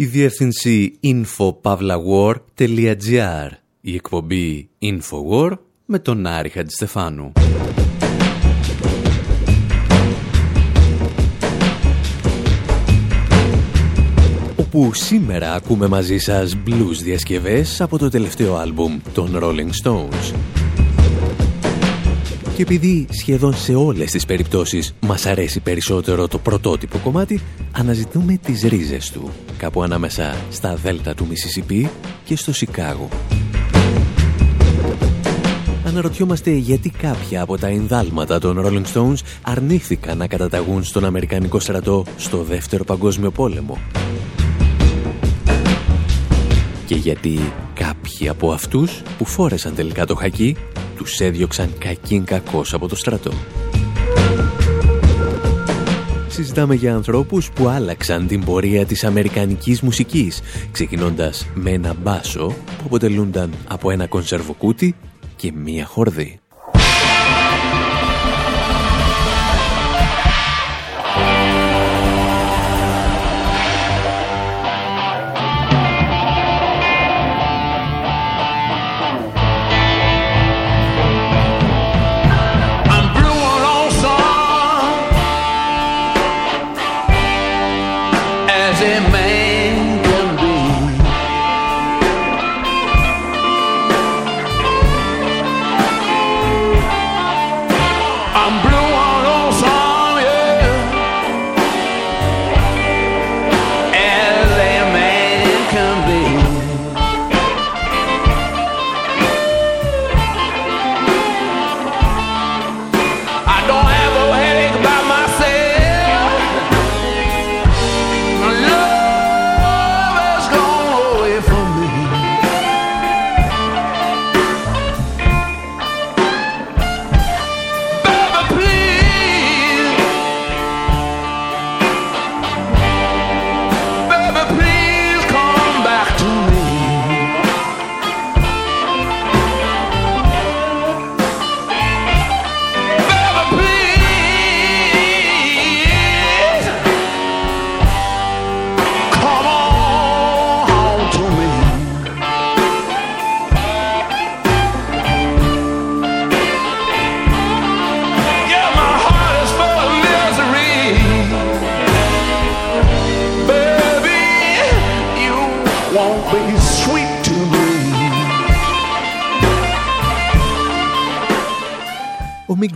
η διεύθυνση infopavlawar.gr, η εκπομπή Infowar με τον Άρη Χατζηστεφάνου. όπου σήμερα ακούμε μαζί σας blues διασκευές από το τελευταίο άλμπουμ των Rolling Stones. Και επειδή σχεδόν σε όλες τις περιπτώσεις μας αρέσει περισσότερο το πρωτότυπο κομμάτι, αναζητούμε τις ρίζες του, κάπου ανάμεσα στα δέλτα του Μισισιπή και στο Σικάγο. Αναρωτιόμαστε γιατί κάποια από τα ενδάλματα των Rolling Stones αρνήθηκαν να καταταγούν στον Αμερικανικό στρατό στο Δεύτερο Παγκόσμιο Πόλεμο. Και γιατί κάποιοι από αυτούς που φόρεσαν τελικά το χακί τους έδιωξαν κακήν κακός από το στρατό. Συζητάμε για ανθρώπους που άλλαξαν την πορεία της αμερικανικής μουσικής, ξεκινώντας με ένα μπάσο που αποτελούνταν από ένα κονσερβοκούτι και μία χορδή.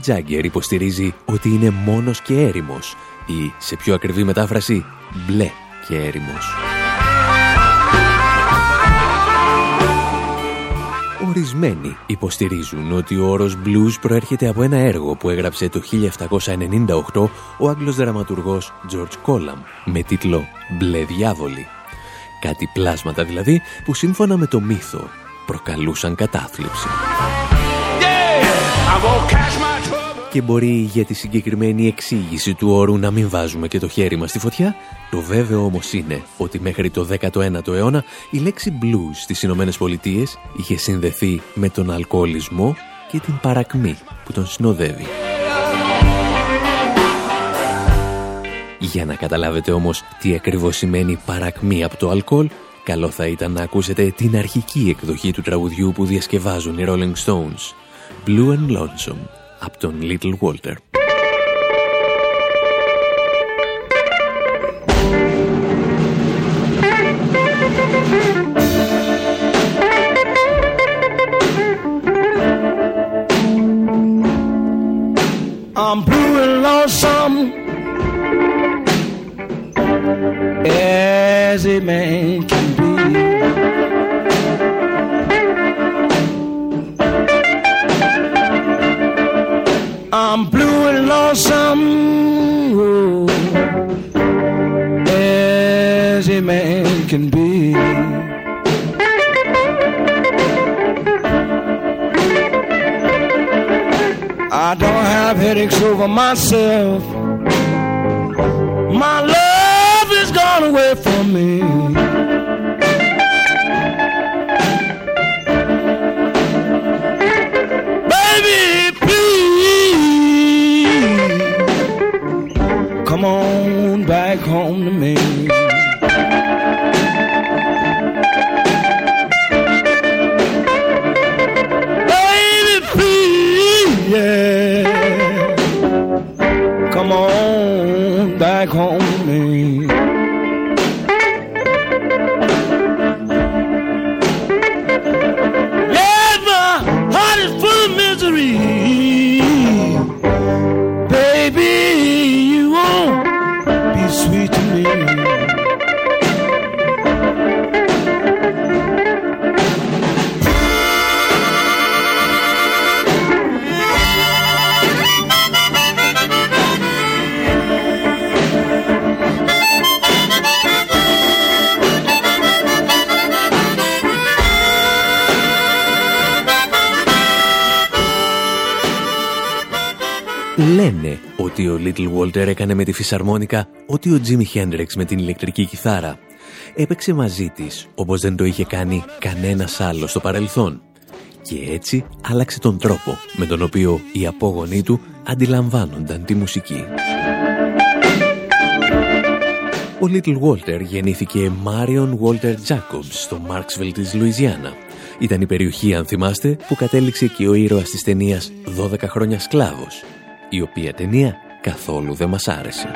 Τζάγκερ υποστηρίζει ότι είναι μόνος και έρημος ή, σε πιο ακριβή μετάφραση, μπλε και έρημος. Ορισμένοι υποστηρίζουν ότι ο όρος blues προέρχεται από ένα έργο που έγραψε το 1798 ο Άγγλος δραματουργός George Collam με τίτλο «Μπλε διάβολη». Κάτι πλάσματα δηλαδή που σύμφωνα με το μύθο προκαλούσαν κατάθλιψη και μπορεί για τη συγκεκριμένη εξήγηση του όρου να μην βάζουμε και το χέρι μας στη φωτιά. Το βέβαιο όμως είναι ότι μέχρι το 19ο αιώνα η λέξη blues στις Ηνωμένες Πολιτείες είχε συνδεθεί με τον αλκοολισμό και την παρακμή που τον συνοδεύει. Για να καταλάβετε όμως τι ακριβώς σημαίνει παρακμή από το αλκοόλ, καλό θα ήταν να ακούσετε την αρχική εκδοχή του τραγουδιού που διασκευάζουν οι Rolling Stones, Blue and Lonesome από τον Little Walter. I'm blue and lonesome as a man headaches over myself. My love is gone away from me. Baby, please Come on ο Little Walter έκανε με τη φυσαρμόνικα ότι ο Jimi Hendrix με την ηλεκτρική κιθάρα. Έπαιξε μαζί της όπως δεν το είχε κάνει κανένας άλλος στο παρελθόν. Και έτσι άλλαξε τον τρόπο με τον οποίο οι απόγονοί του αντιλαμβάνονταν τη μουσική. Ο Little Walter γεννήθηκε Marion Walter Jacobs στο Marksville της Λουιζιάννα. Ήταν η περιοχή, αν θυμάστε, που κατέληξε και ο ήρωας της ταινίας «12 χρόνια σκλάβος», η οποία ταινία καθόλου δεν μας άρεσε.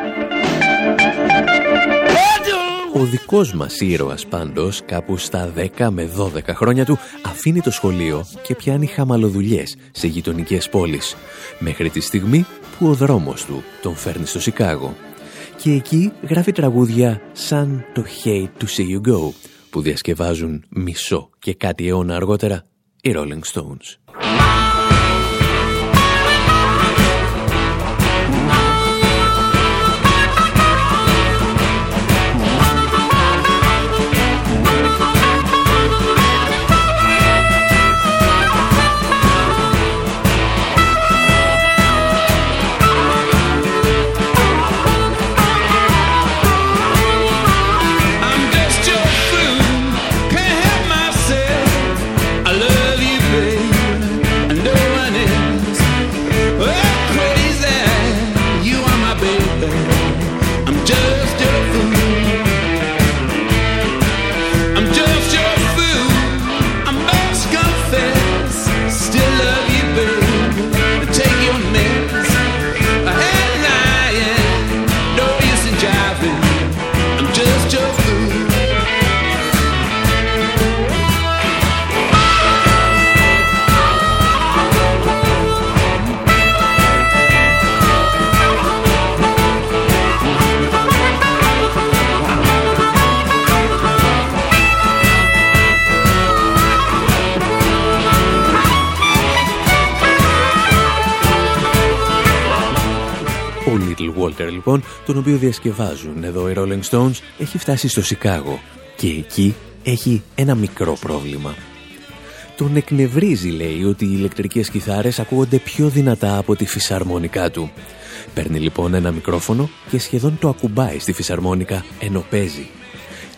Ο δικός μας ήρωας πάντως κάπου στα 10 με 12 χρόνια του αφήνει το σχολείο και πιάνει χαμαλοδουλειές σε γειτονικές πόλεις μέχρι τη στιγμή που ο δρόμος του τον φέρνει στο Σικάγο και εκεί γράφει τραγούδια σαν το Hate to See You Go που διασκευάζουν μισό και κάτι αιώνα αργότερα οι Rolling Stones. Τον οποίο διασκευάζουν εδώ οι Rolling Stones, έχει φτάσει στο Σικάγο και εκεί έχει ένα μικρό πρόβλημα. Τον εκνευρίζει, λέει, ότι οι ηλεκτρικές κιθάρες ακούγονται πιο δυνατά από τη φυσαρμόνικά του. Παίρνει λοιπόν ένα μικρόφωνο και σχεδόν το ακουμπάει στη φυσαρμόνικα ενώ παίζει.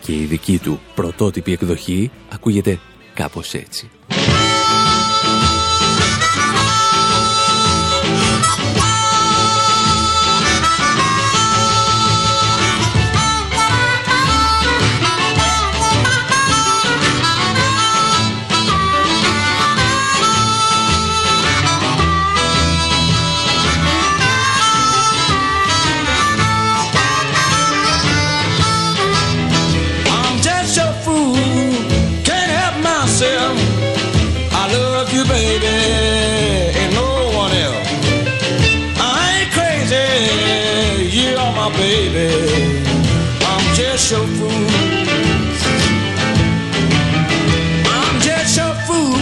Και η δική του πρωτότυπη εκδοχή ακούγεται κάπως έτσι. just your fool. I'm just your fool.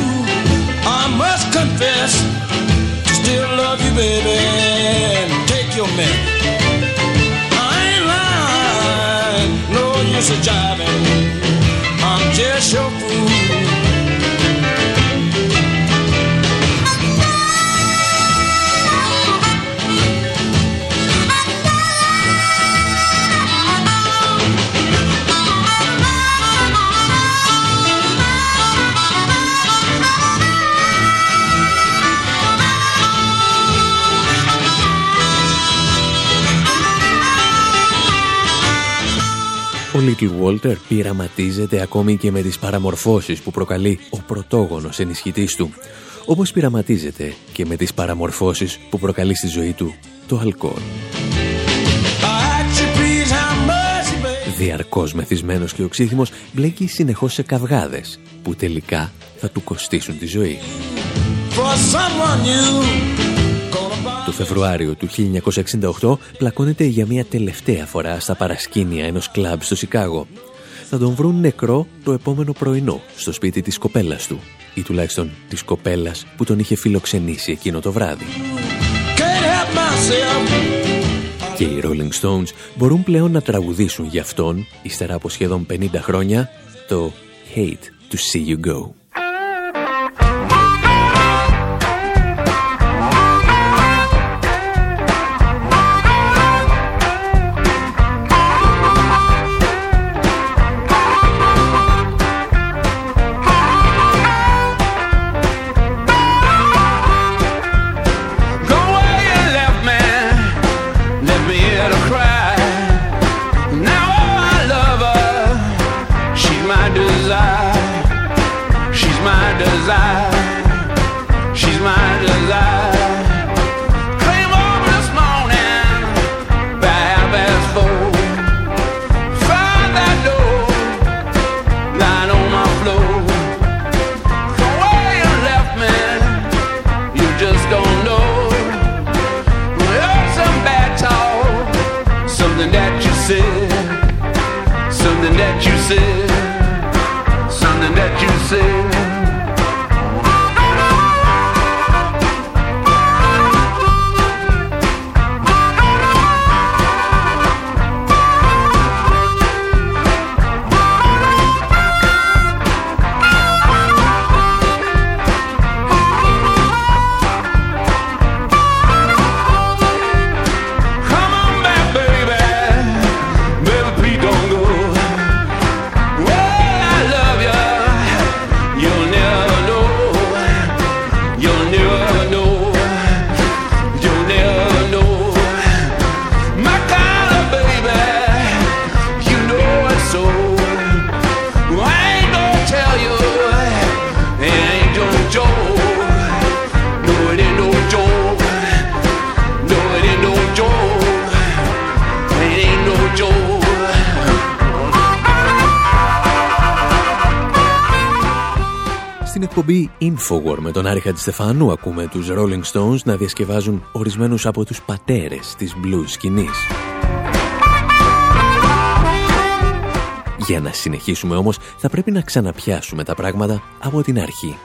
I must confess, still love you, baby. And take your man. I ain't lying. No use of jiving. I'm just your fool. Little Walter πειραματίζεται ακόμη και με τις παραμορφώσεις που προκαλεί ο πρωτόγονος ενισχυτής του, όπως πειραματίζεται και με τις παραμορφώσεις που προκαλεί στη ζωή του το αλκοόλ. Διαρκώς μεθυσμένος και οξύθυμος μπλέκει συνεχώς σε καυγάδες που τελικά θα του κοστίσουν τη ζωή. Το Φεβρουάριο του 1968 πλακώνεται για μια τελευταία φορά στα παρασκήνια ενός κλαμπ στο Σικάγο. Θα τον βρουν νεκρό το επόμενο πρωινό στο σπίτι της κοπέλας του ή τουλάχιστον της κοπέλας που τον είχε φιλοξενήσει εκείνο το βράδυ. Και οι Rolling Stones μπορούν πλέον να τραγουδήσουν για αυτόν, ύστερα από σχεδόν 50 χρόνια, το Hate to See You Go. Εκπομπή Infowar με τον Άρη Χατζηστεφάνου ακούμε τους Rolling Stones να διασκευάζουν ορισμένους από τους πατέρες της blues σκηνής. Για να συνεχίσουμε όμως θα πρέπει να ξαναπιάσουμε τα πράγματα από την αρχή.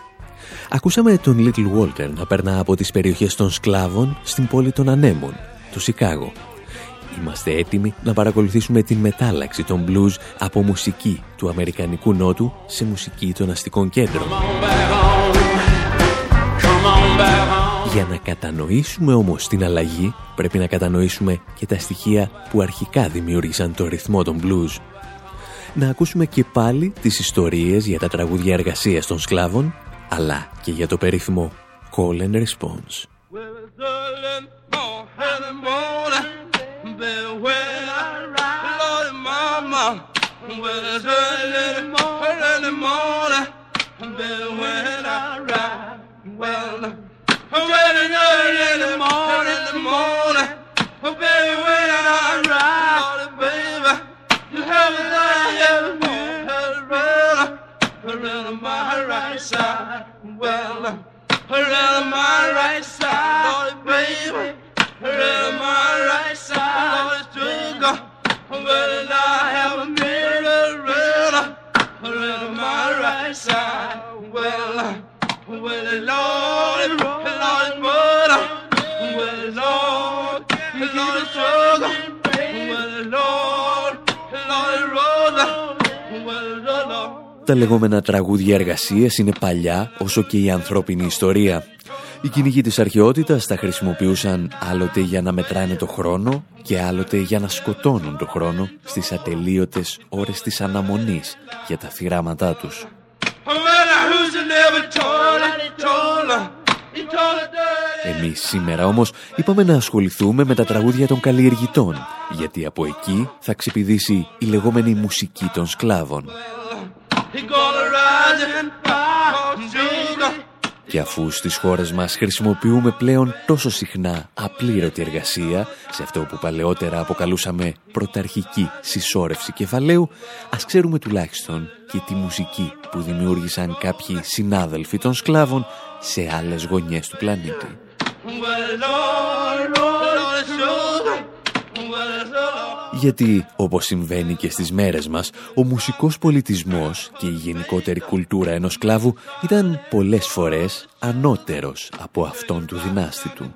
Ακούσαμε τον Little Walter να περνά από τις περιοχές των σκλάβων στην πόλη των Ανέμων, το Σικάγο. Είμαστε έτοιμοι να παρακολουθήσουμε την μετάλλαξη των blues από μουσική του Αμερικανικού Νότου σε μουσική των αστικών κέντρων. Για να κατανοήσουμε όμως την αλλαγή, πρέπει να κατανοήσουμε και τα στοιχεία που αρχικά δημιούργησαν το ρυθμό των blues. Να ακούσουμε και πάλι τις ιστορίες για τα τραγούδια εργασίας των σκλάβων, αλλά και για το περίφημο Call and Response. baby, when I ride. Lord, mama, well, it's early in the morning, early morning, baby, when I ride. Well, well, it's early in the morning, in the morning, baby, when I ride. Lord, baby, you have a life, you have a around my right side. Well, around my right side, Lord, baby. Struggle. Well, Lord, Lord, Rosa. Well, Lord. Τα λεγόμενα τραγούδια εργασίες είναι παλιά όσο και η ανθρώπινη ιστορία. Οι κυνηγοί της αρχαιότητας τα χρησιμοποιούσαν άλλοτε για να μετράνε το χρόνο και άλλοτε για να σκοτώνουν το χρόνο στις ατελείωτες ώρες της αναμονής για τα θυράματά τους. Εμείς σήμερα όμως είπαμε να ασχοληθούμε με τα τραγούδια των καλλιεργητών, γιατί από εκεί θα ξεπηδήσει η λεγόμενη μουσική των σκλάβων. Και αφού στις χώρες μας χρησιμοποιούμε πλέον τόσο συχνά απλήρωτη εργασία, σε αυτό που παλαιότερα αποκαλούσαμε πρωταρχική συσσόρευση κεφαλαίου, ας ξέρουμε τουλάχιστον και τη μουσική που δημιούργησαν κάποιοι συνάδελφοι των σκλάβων σε άλλες γωνιές του πλανήτη. Γιατί, όπως συμβαίνει και στις μέρες μας, ο μουσικός πολιτισμός και η γενικότερη κουλτούρα ενός σκλάβου ήταν πολλές φορές ανώτερος από αυτόν του δυνάστη του.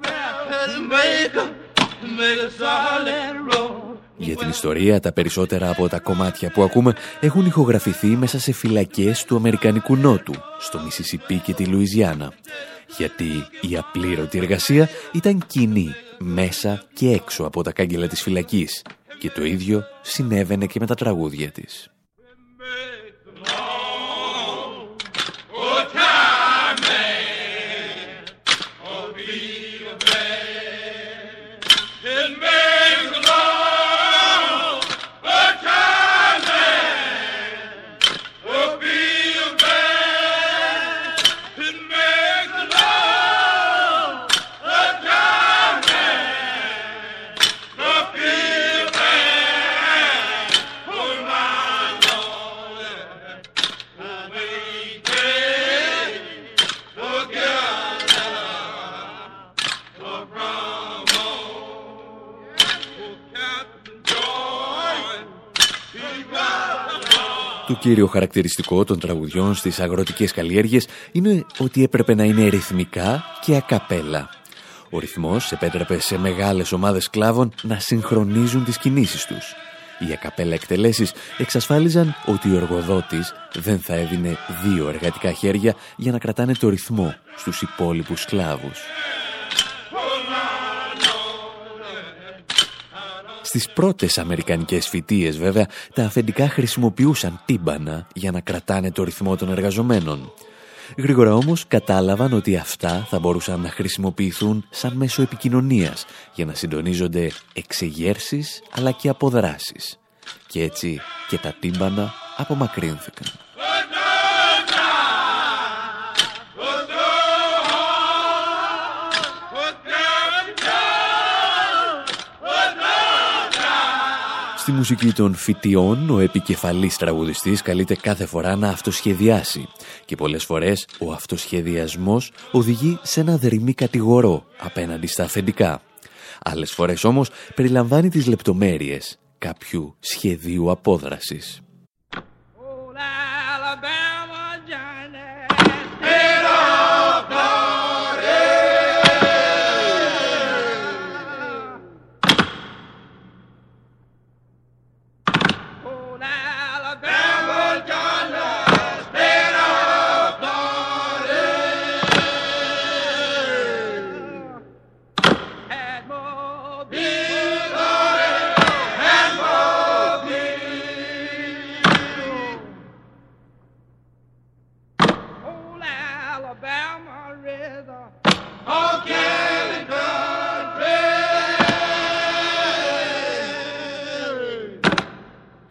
Για την ιστορία, τα περισσότερα από τα κομμάτια που ακούμε έχουν ηχογραφηθεί μέσα σε φυλακές του Αμερικανικού Νότου, στο Μισισιπί και τη Λουιζιάννα. Γιατί η απλήρωτη εργασία ήταν κοινή μέσα και έξω από τα κάγκελα της φυλακής και το ίδιο συνέβαινε και με τα τραγούδια της. Κύριο χαρακτηριστικό των τραγουδιών στις αγροτικές καλλιέργειες είναι ότι έπρεπε να είναι ρυθμικά και ακαπέλα. Ο ρυθμός επέτρεπε σε μεγάλες ομάδες σκλάβων να συγχρονίζουν τις κινήσεις τους. Οι ακαπέλα εκτελέσεις εξασφάλιζαν ότι ο εργοδότης δεν θα έδινε δύο εργατικά χέρια για να κρατάνε το ρυθμό στους υπόλοιπους σκλάβους. Στις πρώτες αμερικανικές φοιτίες βέβαια, τα αφεντικά χρησιμοποιούσαν τύμπανα για να κρατάνε το ρυθμό των εργαζομένων. Γρήγορα όμως κατάλαβαν ότι αυτά θα μπορούσαν να χρησιμοποιηθούν σαν μέσο επικοινωνίας για να συντονίζονται εξεγέρσεις αλλά και αποδράσεις. Και έτσι και τα τύμπανα απομακρύνθηκαν. Στη μουσική των φοιτιών, ο επικεφαλής τραγουδιστής καλείται κάθε φορά να αυτοσχεδιάσει και πολλές φορές ο αυτοσχεδιασμός οδηγεί σε ένα δερμή κατηγορό απέναντι στα αφεντικά. Άλλες φορές όμως περιλαμβάνει τις λεπτομέρειες κάποιου σχεδίου απόδρασης.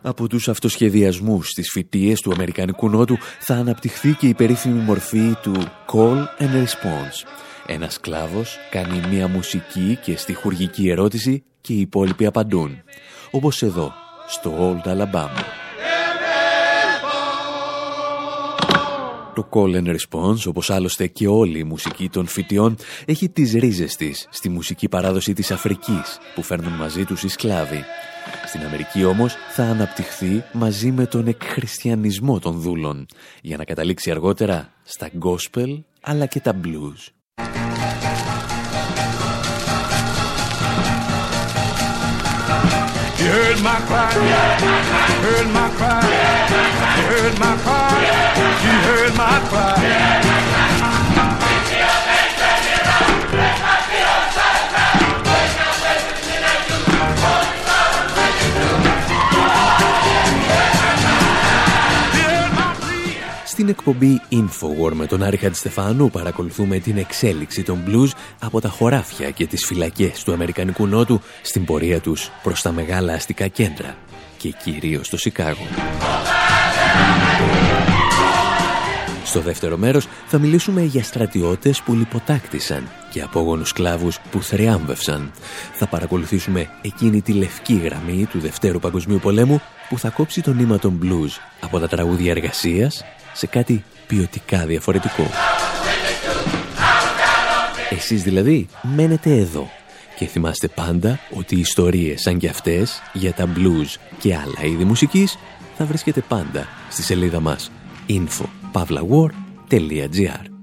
Από τους αυτοσχεδιασμούς στις φοιτίες του Αμερικανικού Νότου θα αναπτυχθεί και η περίφημη μορφή του Call and Response. Ένας κλάβος κάνει μία μουσική και στιχουργική ερώτηση και οι υπόλοιποι απαντούν. Όπως εδώ, στο Old Alabama. Το call and response, όπως άλλωστε και όλη η μουσική των φοιτιών, έχει τις ρίζες της στη μουσική παράδοση της Αφρικής που φέρνουν μαζί τους οι σκλάβοι. Στην Αμερική όμως θα αναπτυχθεί μαζί με τον εκχριστιανισμό των δούλων για να καταλήξει αργότερα στα gospel αλλά και τα blues. You heard my cry. You heard my cry. You heard my cry. You heard my cry. Στην εκπομπή Infowar με τον Άρη Χατζηστεφάνου παρακολουθούμε την εξέλιξη των blues από τα χωράφια και τις φυλακές του Αμερικανικού Νότου στην πορεία τους προς τα μεγάλα αστικά κέντρα και κυρίως το Σικάγο. Στο δεύτερο μέρος θα μιλήσουμε για στρατιώτες που λιποτάκτησαν και απόγονους σκλάβους που θριάμβευσαν. Θα παρακολουθήσουμε εκείνη τη λευκή γραμμή του Δευτέρου Παγκοσμίου Πολέμου που θα κόψει το νήμα των blues από τα τραγούδια εργασίας σε κάτι ποιοτικά διαφορετικό. Εσείς δηλαδή μένετε εδώ και θυμάστε πάντα ότι οι ιστορίες σαν και αυτές για τα blues και άλλα είδη μουσικής θα βρίσκεται πάντα στη σελίδα μας info.pavlawar.gr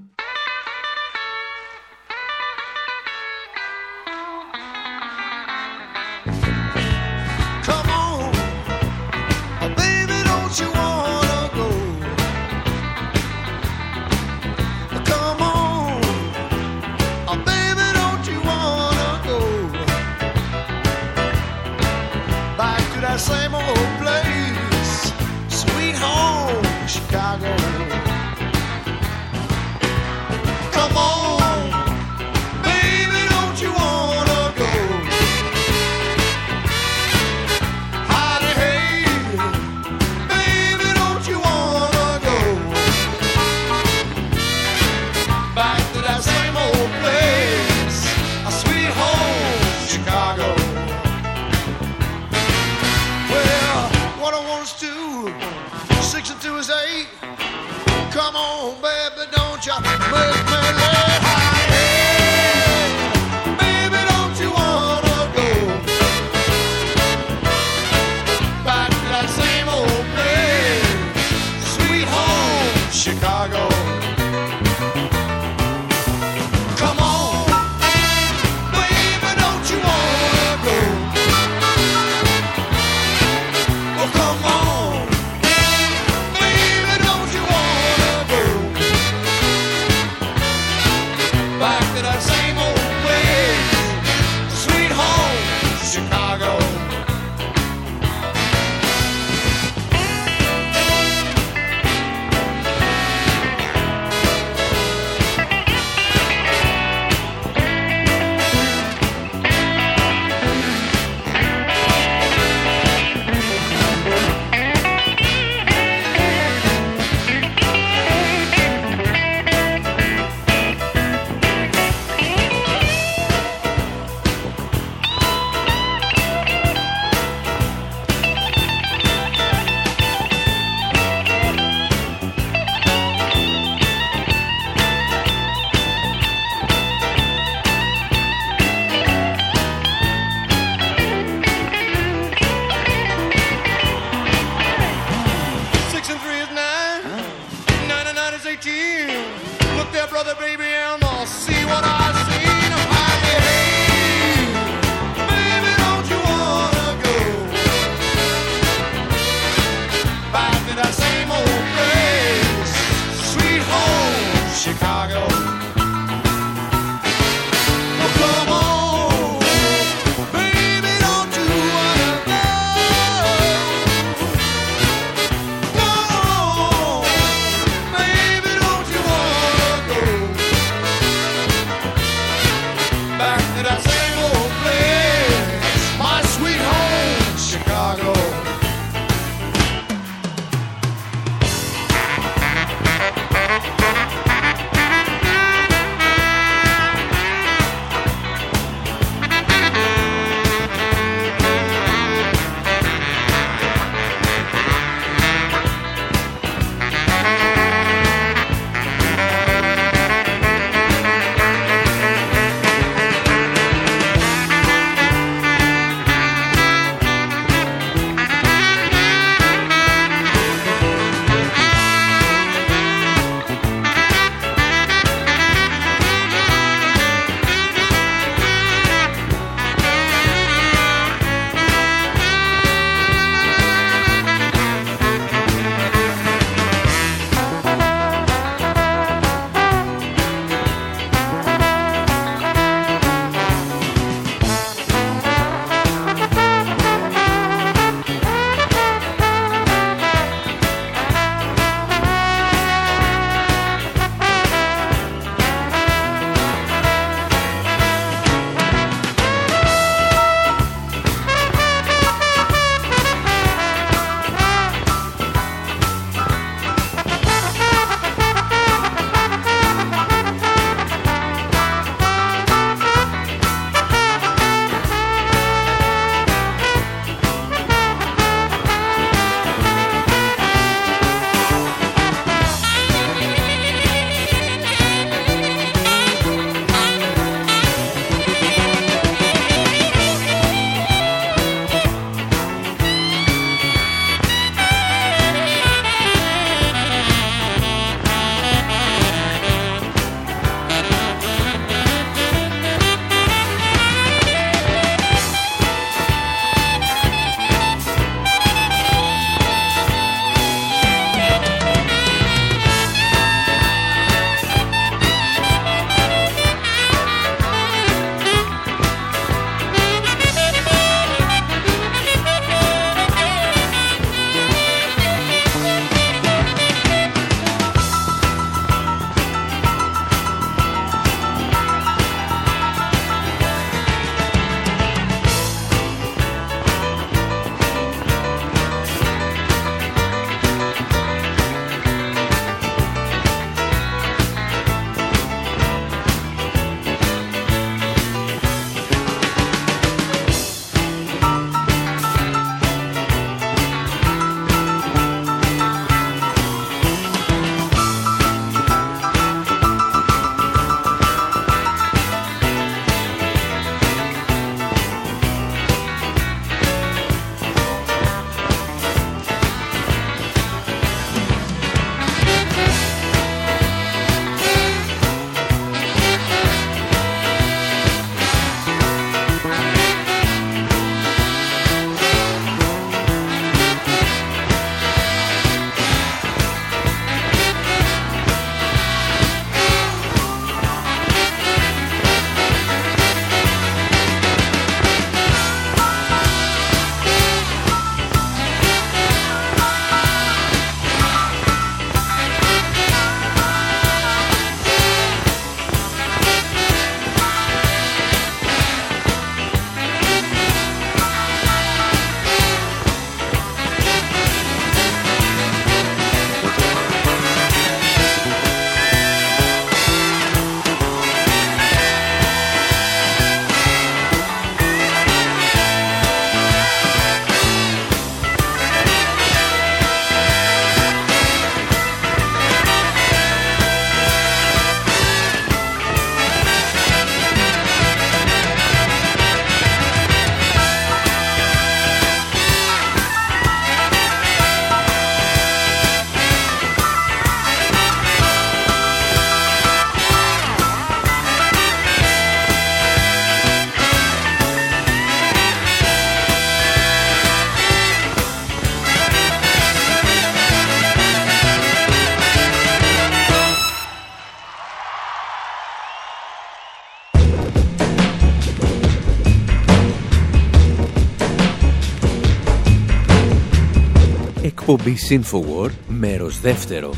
Εκπομπή Infowar, μέρος δεύτερο.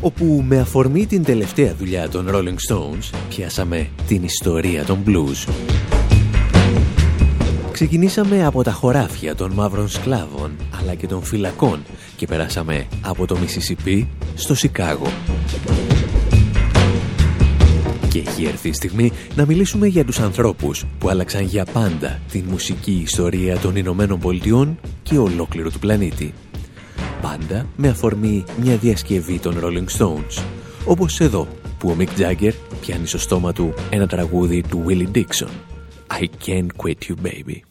Όπου με αφορμή την τελευταία δουλειά των Rolling Stones, πιάσαμε την ιστορία των blues. Ξεκινήσαμε από τα χωράφια των μαύρων σκλάβων, αλλά και των φυλακών και περάσαμε από το Μισισιπί στο Σικάγο. Και έχει έρθει η στιγμή να μιλήσουμε για τους ανθρώπους που άλλαξαν για πάντα την μουσική ιστορία των Ηνωμένων Πολιτειών και ολόκληρου του πλανήτη. Πάντα με αφορμή μια διασκευή των Rolling Stones, όπως εδώ που ο Mick Jagger πιάνει στο στόμα του ένα τραγούδι του Willie Dixon. I can't quit you baby.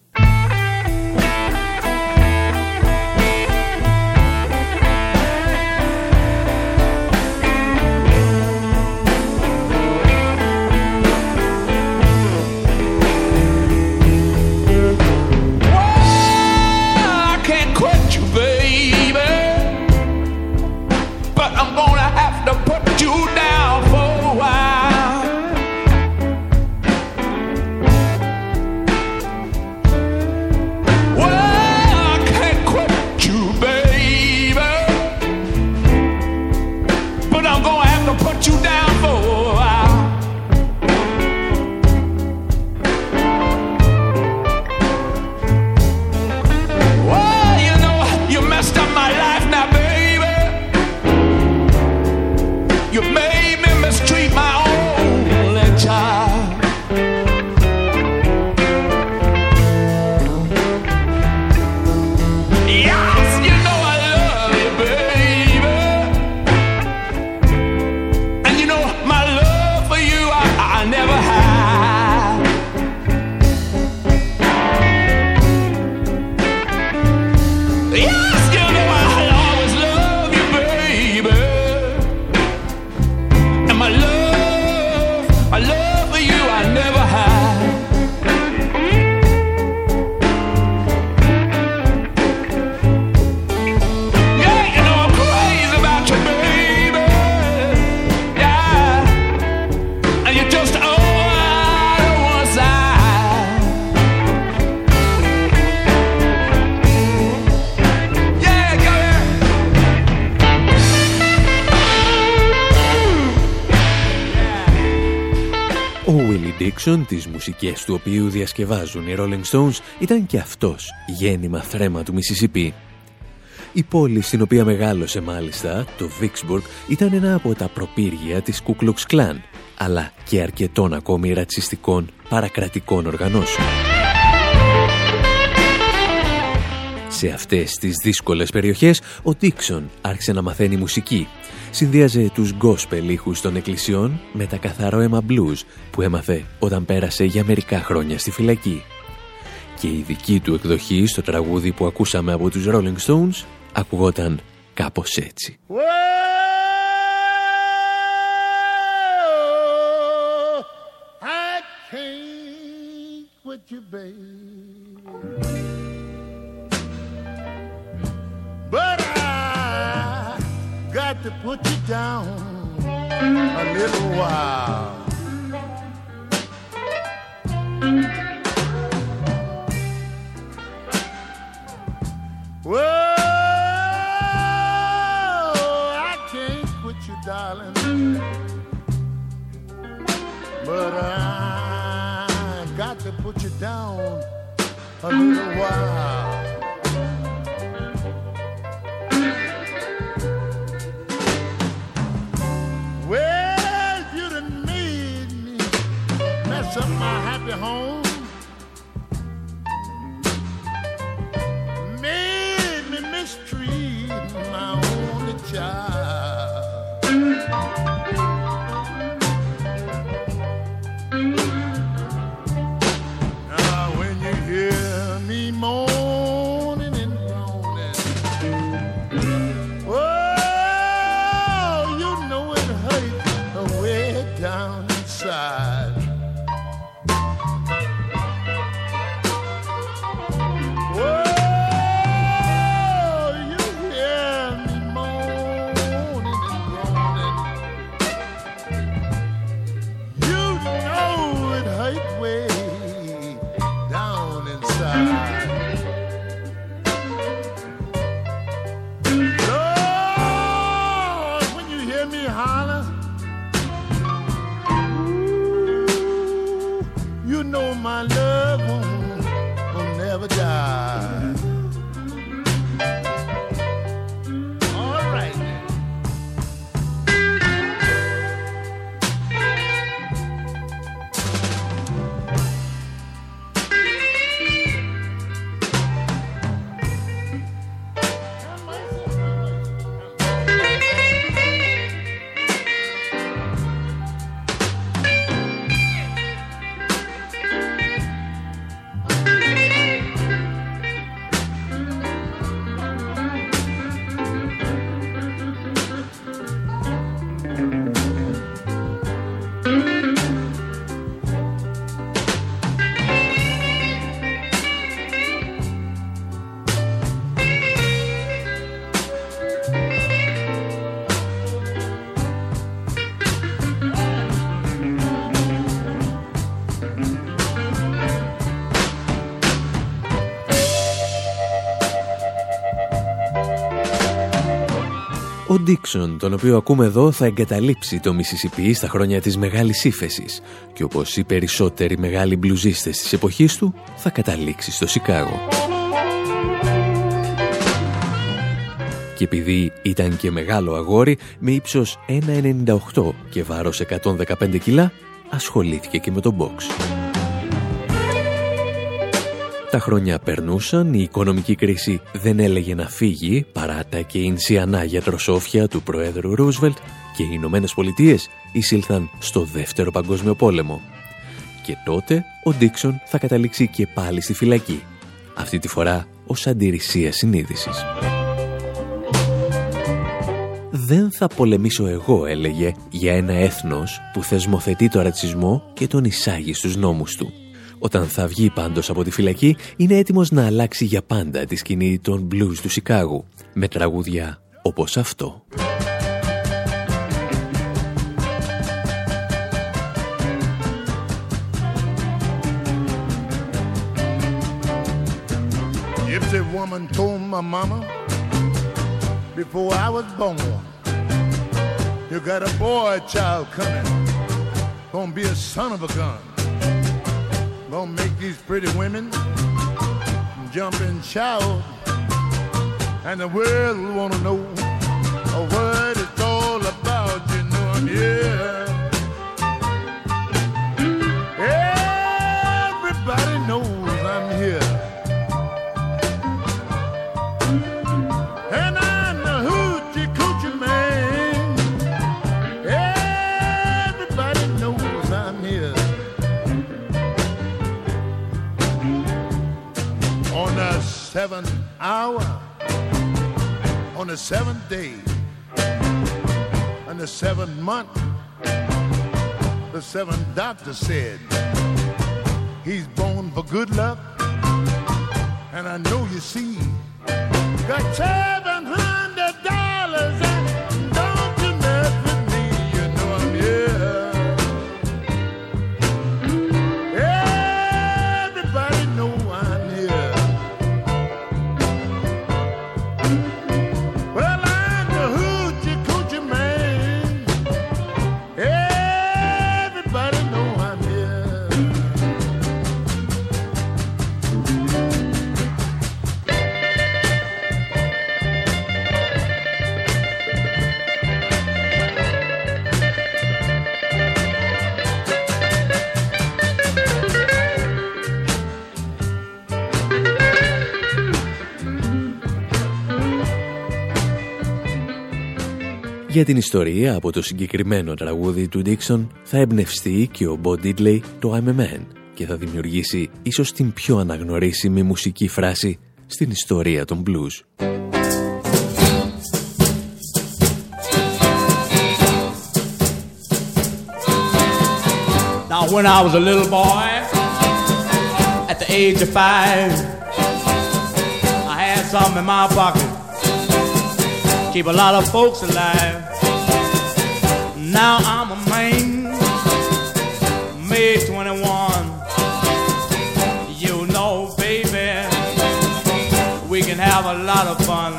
Jackson, τις μουσικές του οποίου διασκευάζουν οι Rolling Stones, ήταν και αυτός γέννημα θρέμα του Μississippi. Η πόλη στην οποία μεγάλωσε μάλιστα, το Vicksburg, ήταν ένα από τα προπύργια της Ku Klux Klan, αλλά και αρκετών ακόμη ρατσιστικών παρακρατικών οργανώσεων. Σε αυτές τις δύσκολες περιοχές, ο Τίξον άρχισε να μαθαίνει μουσική συνδύαζε τους γκόσπελ ήχους των εκκλησιών με τα καθαρό αίμα blues που έμαθε όταν πέρασε για μερικά χρόνια στη φυλακή. Και η δική του εκδοχή στο τραγούδι που ακούσαμε από τους Rolling Stones ακουγόταν κάπως έτσι. Got to put you down a little while. Whoa, I can't quit you, darling, but I got to put you down a little while. Happy home. Ο Ντίξον, τον οποίο ακούμε εδώ, θα εγκαταλείψει το Μισισιπί στα χρόνια της Μεγάλης Ήφεσης και όπως οι περισσότεροι μεγάλοι μπλουζίστες της εποχής του, θα καταλήξει στο Σικάγο. Και επειδή ήταν και μεγάλο αγόρι με ύψος 1,98 και βάρος 115 κιλά, ασχολήθηκε και με τον box. Τα χρόνια περνούσαν, η οικονομική κρίση δεν έλεγε να φύγει παρά τα κεινσιανά γιατροσόφια του Προέδρου Ρούσβελτ και οι Ηνωμένες Πολιτείες εισήλθαν στο Δεύτερο Παγκόσμιο Πόλεμο. Και τότε ο Ντίξον θα καταλήξει και πάλι στη φυλακή. Αυτή τη φορά ως αντιρρησία συνείδησης. «Δεν θα πολεμήσω εγώ», έλεγε, «για ένα έθνος που θεσμοθετεί το ρατσισμό και τον εισάγει στους νόμους του». Όταν θα βγει πάντως από τη φυλακή, είναι έτοιμος να αλλάξει για πάντα τη σκηνή των blues του Σικάγου, με τραγούδια όπως αυτό. Gypsy woman told my mama before I was born, you got a boy child coming, gonna be a son of a gun. Gonna make these pretty women jump and shout. And the world wanna know what it's all about. You know I'm here. On the seventh day, on the seventh month, the seventh doctor said he's born for good luck. And I know you see, got seven Για την ιστορία από το συγκεκριμένο τραγούδι του Dixon θα εμπνευστεί και ο Bo Diddley το I'm a Man και θα δημιουργήσει ίσως την πιο αναγνωρίσιμη μουσική φράση στην ιστορία των blues. Now, when I was a little boy, at the age of five, I had something in my pocket. Keep a lot of folks alive. Now I'm a man, May 21. You know, baby, we can have a lot of fun.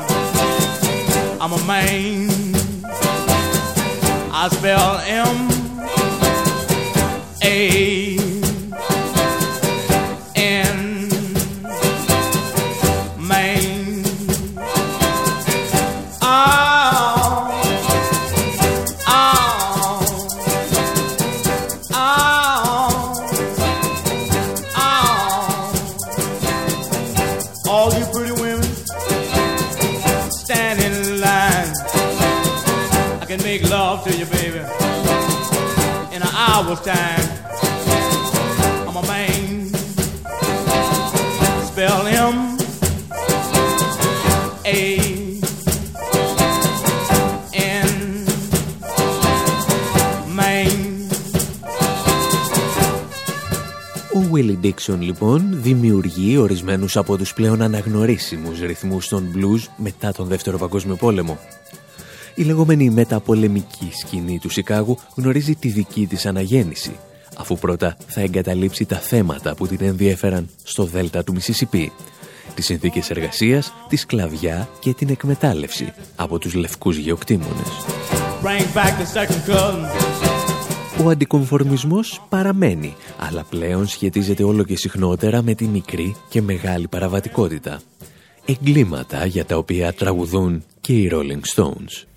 I'm a man. I spell M A in an hour's time. I'm a man. Spell M A N Maine. Ο Willie Dixon λοιπόν δημιουργεί ορισμένους από τους πλέον αναγνωρίσιμους ρυθμούς των blues μετά τον Δεύτερο Παγκόσμιο Πόλεμο. Η λεγόμενη μεταπολεμική σκηνή του Σικάγου γνωρίζει τη δική της αναγέννηση, αφού πρώτα θα εγκαταλείψει τα θέματα που την ενδιέφεραν στο Δέλτα του Μισισιπί. τις συνθήκες εργασίας, τη σκλαβιά και την εκμετάλλευση από τους λευκούς γεωκτήμονες. Ο αντικομφορμισμός παραμένει, αλλά πλέον σχετίζεται όλο και συχνότερα με τη μικρή και μεγάλη παραβατικότητα. Εγκλήματα για τα οποία τραγουδούν και οι Rolling Stones.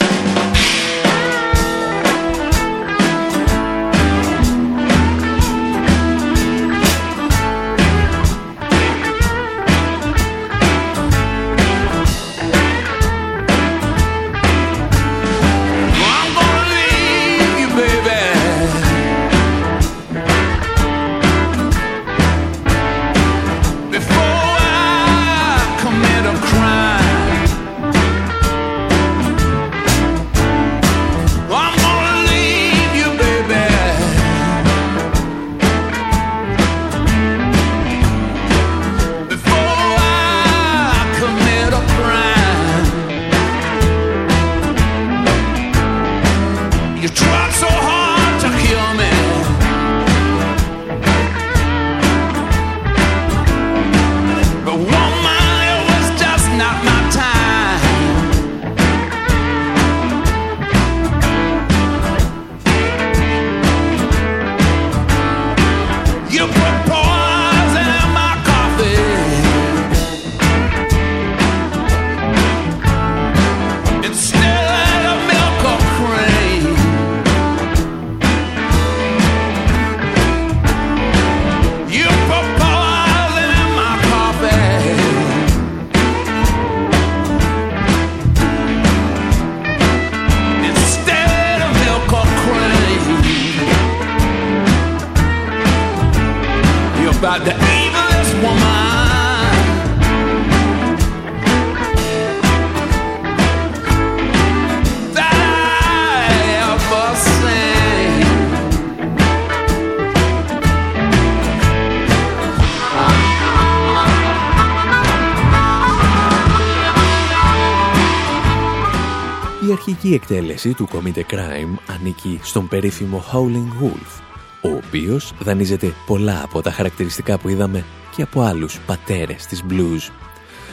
Η εκτέλεση του Committed Crime ανήκει στον περίφημο Howling Wolf, ο οποίος δανείζεται πολλά από τα χαρακτηριστικά που είδαμε και από άλλους πατέρες της blues.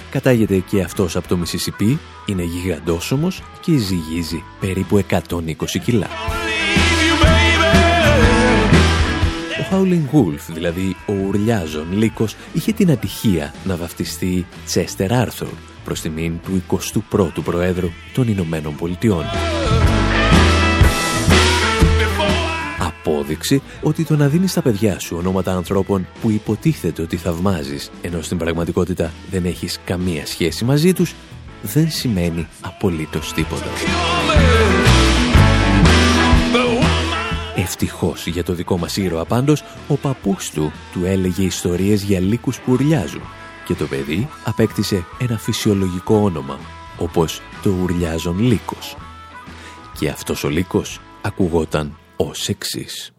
Κατάγεται και αυτός από το Mississippi, είναι γιγαντόσωμος και ζυγίζει περίπου 120 κιλά. Ο Howling Wolf, δηλαδή ο ουρλιάζων λύκος, είχε την ατυχία να βαφτιστεί Chester Arthur, προς τιμήν του 21ου Προέδρου των Ηνωμένων Πολιτειών. Απόδειξη ότι το να δίνεις στα παιδιά σου ονόματα ανθρώπων που υποτίθεται ότι θαυμάζεις, ενώ στην πραγματικότητα δεν έχεις καμία σχέση μαζί τους, δεν σημαίνει απολύτως τίποτα. Ευτυχώς για το δικό μας ήρωα πάντως, ο παππούς του του έλεγε ιστορίες για λύκους που ουρλιάζουν και το παιδί απέκτησε ένα φυσιολογικό όνομα, όπως το ουρλιάζον λύκος. Και αυτός ο λύκος ακουγόταν ως εξής.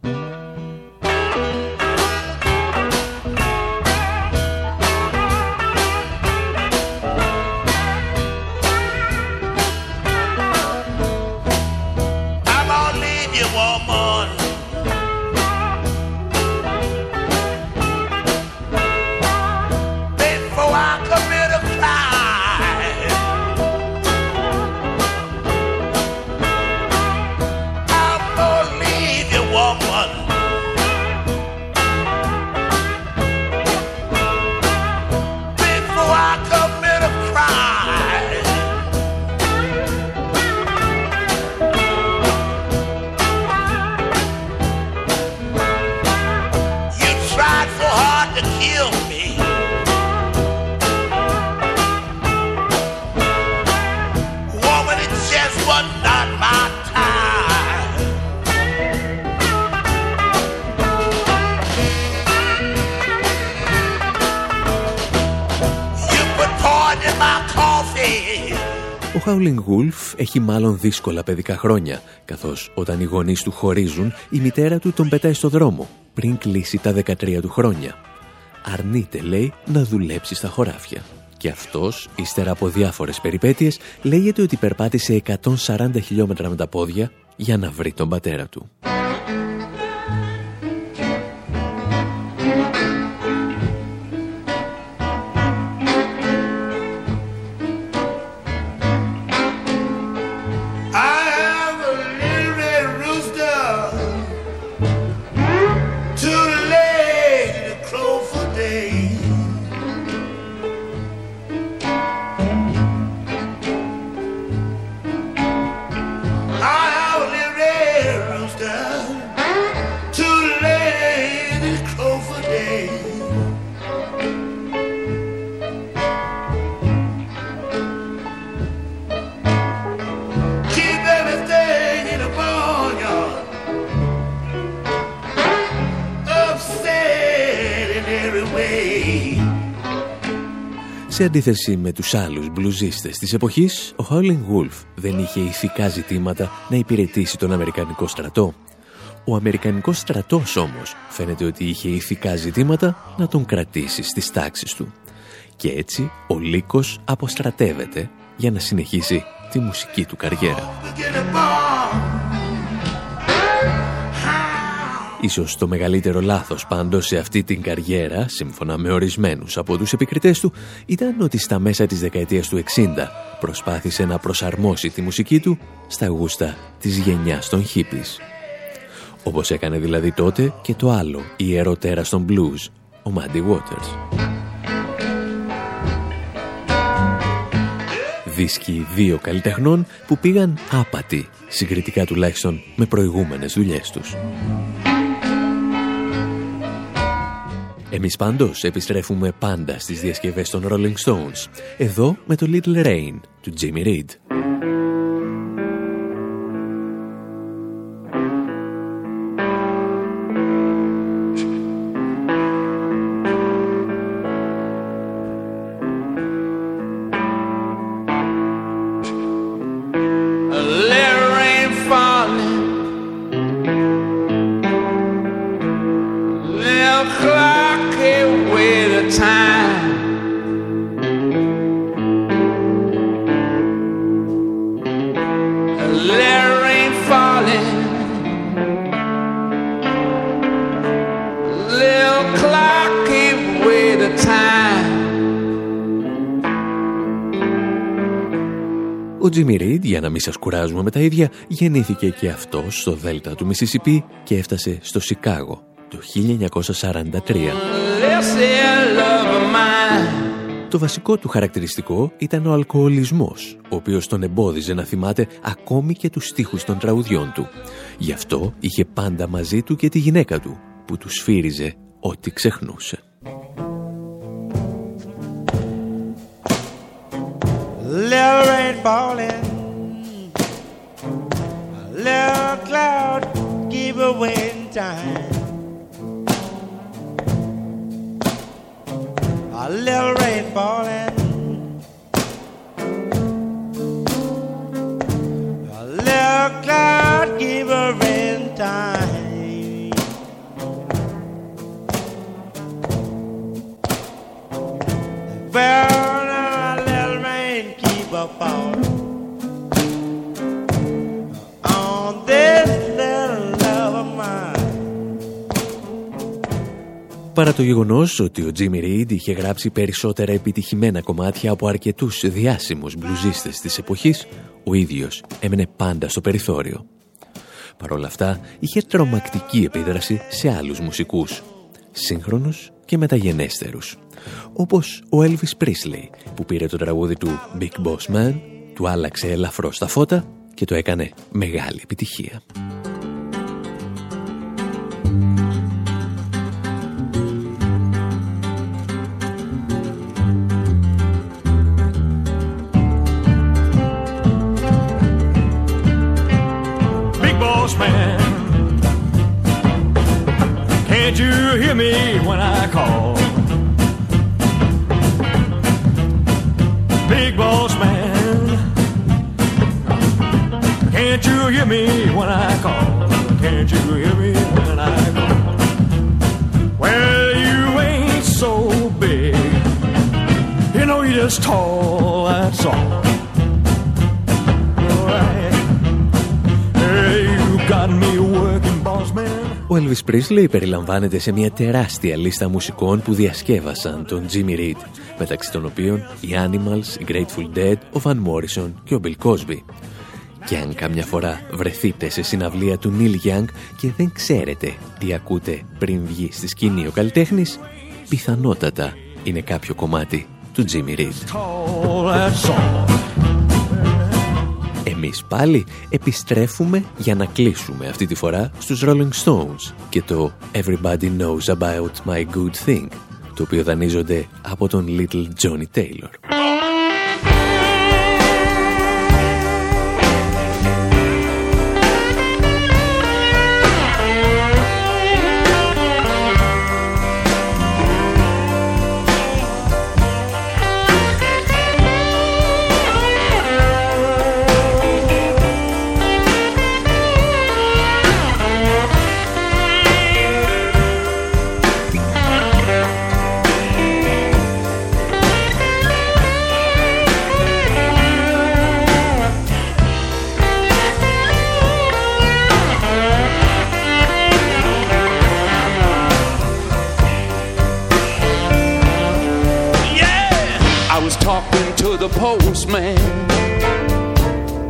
Howling Wolf έχει μάλλον δύσκολα παιδικά χρόνια, καθώς όταν οι γονείς του χωρίζουν, η μητέρα του τον πετάει στο δρόμο, πριν κλείσει τα 13 του χρόνια. Αρνείται, λέει, να δουλέψει στα χωράφια. Και αυτός, ύστερα από διάφορες περιπέτειες, λέγεται ότι περπάτησε 140 χιλιόμετρα με τα πόδια για να βρει τον πατέρα του. Αντίθεση με τους άλλους μπλουζίστες της εποχής, ο Howling Wolf δεν είχε ηθικά ζητήματα να υπηρετήσει τον Αμερικανικό στρατό. Ο Αμερικανικός στρατός όμως φαίνεται ότι είχε ηθικά ζητήματα να τον κρατήσει στις τάξεις του. Και έτσι ο Λύκος αποστρατεύεται για να συνεχίσει τη μουσική του καριέρα. Ίσως το μεγαλύτερο λάθος πάντως σε αυτή την καριέρα, σύμφωνα με ορισμένους από τους επικριτές του, ήταν ότι στα μέσα της δεκαετίας του 60 προσπάθησε να προσαρμόσει τη μουσική του στα γούστα της γενιάς των hippies. Όπως έκανε δηλαδή τότε και το άλλο ιερό τέρας των blues, ο Muddy Waters. Δίσκοι δύο καλλιτεχνών που πήγαν άπατοι, συγκριτικά τουλάχιστον με προηγούμενες δουλειές τους. Εμείς πάντως επιστρέφουμε πάντα στις διασκευές των Rolling Stones, εδώ με το Little Rain του Jimmy Reed. Σας κουράζουμε με τα ίδια, γεννήθηκε και αυτός στο Δέλτα του Μισισιπί και έφτασε στο Σικάγο το 1943. Το βασικό του χαρακτηριστικό ήταν ο αλκοολισμός, ο οποίος τον εμπόδιζε να θυμάται ακόμη και τους στίχους των τραγουδιών του. Γι' αυτό είχε πάντα μαζί του και τη γυναίκα του, που του σφύριζε ό,τι ξεχνούσε. little rain falling, a little cloud keep away in time. A little rain falling, Παρά το γεγονός ότι ο Τζίμι Reed είχε γράψει περισσότερα επιτυχημένα κομμάτια από αρκετούς διάσημους μπλουζίστες της εποχής, ο ίδιος έμενε πάντα στο περιθώριο. Παρ' όλα αυτά, είχε τρομακτική επίδραση σε άλλους μουσικούς, σύγχρονους και μεταγενέστερους, όπως ο Elvis Presley, που πήρε το τραγούδι του Big Boss Man, του άλλαξε ελαφρώς τα φώτα και το έκανε μεγάλη επιτυχία. Hear me when I call? Can't you hear me when I call? Well, you ain't so big, you know you're just tall, that's all. Ο Elvis Presley περιλαμβάνεται σε μια τεράστια λίστα μουσικών που διασκεύασαν τον Jimmy Reed, μεταξύ των οποίων οι Animals, οι Grateful Dead, ο Van Morrison και ο Bill Cosby. Και αν καμιά φορά βρεθείτε σε συναυλία του Neil Young και δεν ξέρετε τι ακούτε πριν βγει στη σκηνή ο καλλιτέχνης, πιθανότατα είναι κάποιο κομμάτι του Jimmy Reed. Εμείς πάλι επιστρέφουμε για να κλείσουμε αυτή τη φορά στους Rolling Stones και το Everybody Knows About My Good Thing, το οποίο δανείζονται από τον Little Johnny Taylor. The postman.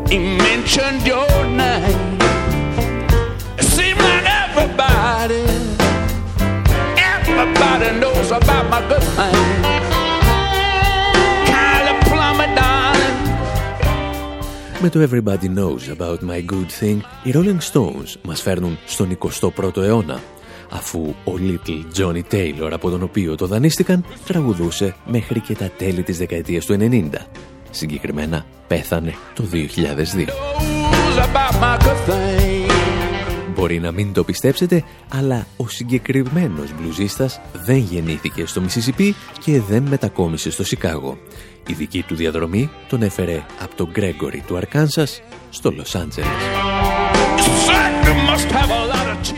He mentioned your name. It seemed like everybody, everybody knows about my good thing. Με το Everybody Knows About My Good Thing, οι Rolling Stones μας φέρνουν στον 21ο αιώνα, αφού ο Little Johnny Taylor, από τον οποίο το δανείστηκαν, τραγουδούσε μέχρι και τα τέλη της δεκαετίας του 90. Συγκεκριμένα, πέθανε το 2002. Μπορεί να μην το πιστέψετε, αλλά ο συγκεκριμένος μπλουζίστας δεν γεννήθηκε στο Μισισιπί και δεν μετακόμισε στο Σικάγο. Η δική του διαδρομή τον έφερε από τον Γκρέγκορι του Αρκάνσας στο Λος Άντζελες.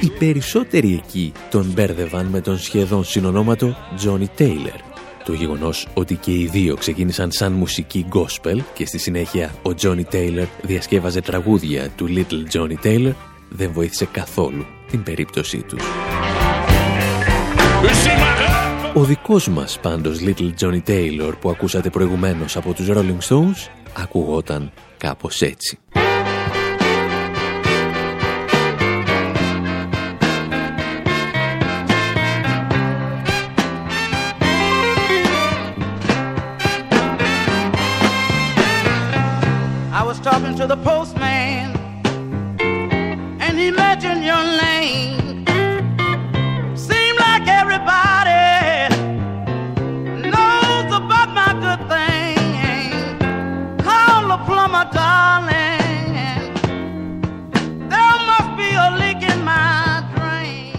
Οι περισσότεροι εκεί τον μπέρδευαν με τον σχεδόν συνονόματο Johnny Taylor. Το γεγονός ότι και οι δύο ξεκίνησαν σαν μουσική gospel και στη συνέχεια ο Johnny Taylor διασκεύαζε τραγούδια του Little Johnny Taylor δεν βοήθησε καθόλου την περίπτωσή τους. Ο δικός μας πάντως Little Johnny Taylor που ακούσατε προηγουμένως από τους Rolling Stones ακουγόταν κάπως έτσι. To the postman and he mentioned your name.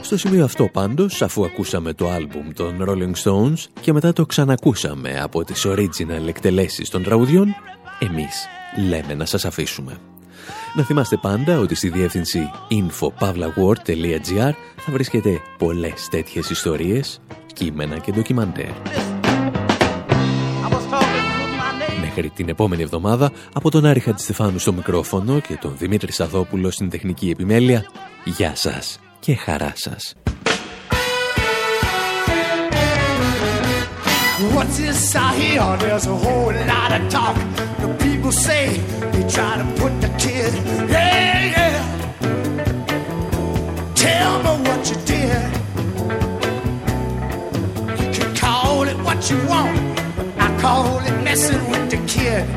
Στο σημείο αυτό πάντως, αφού ακούσαμε το άλμπουμ των Rolling Stones και μετά το ξανακούσαμε από τις original εκτελέσεις των τραγουδιών, εμείς λέμε να σας αφήσουμε. Να θυμάστε πάντα ότι στη διεύθυνση infopavlaword.gr θα βρίσκεται πολλές τέτοιες ιστορίες, κείμενα και ντοκιμαντέρ. Μέχρι την επόμενη εβδομάδα, από τον Άρη Χατζηστεφάνου στο μικρόφωνο και τον Δημήτρη Σαδόπουλο στην τεχνική επιμέλεια, γεια σας και χαρά σας. What's this I hear? There's a whole lot of talk. The people say they try to put the kid. Yeah, yeah. Tell me what you did. You can call it what you want, I call it messing with the kid.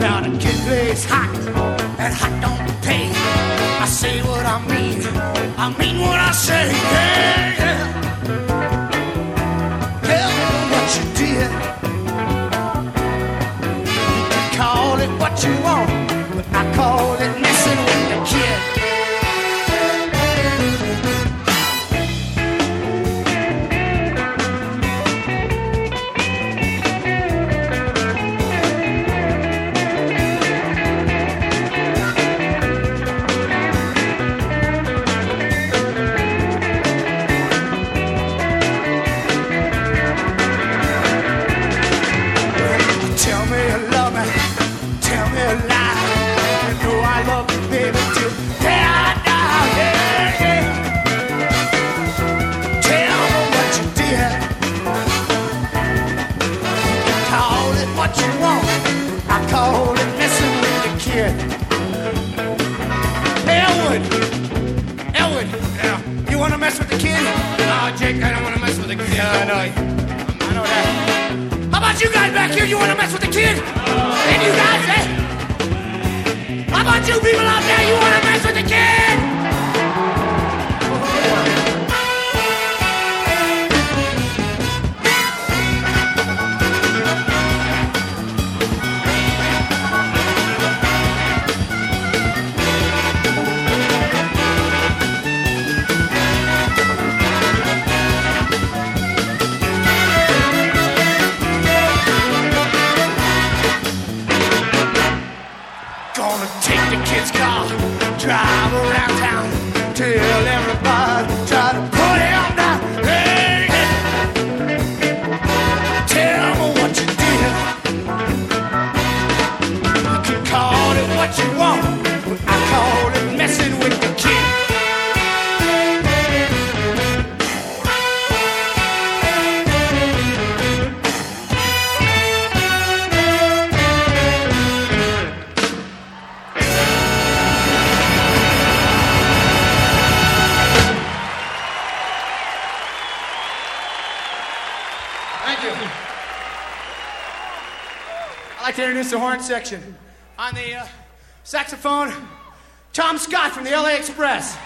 Now the kid plays hot, and hot don't pay. I say what I mean. I mean what I say. Yeah, yeah. 天 dick. I don't want to mess with a kid. No, no. I, know that. How about you guys back here? You want to mess with the kid? Oh. And you guys, eh? How about you people out there? You want to mess with the kid? Section. On the uh, saxophone, Tom Scott from the LA Express.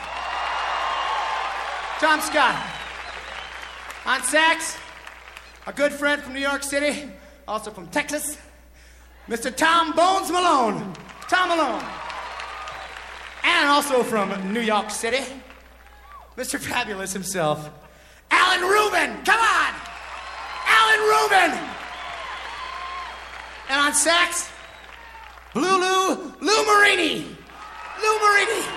Tom Scott. On sax, a good friend from New York City, also from Texas, Mr. Tom Bones Malone. Tom Malone. And also from New York City, Mr. Fabulous himself, Alan Rubin. Come on! Alan Rubin! And on sax, Lulu Lou Marini. Lou Marini.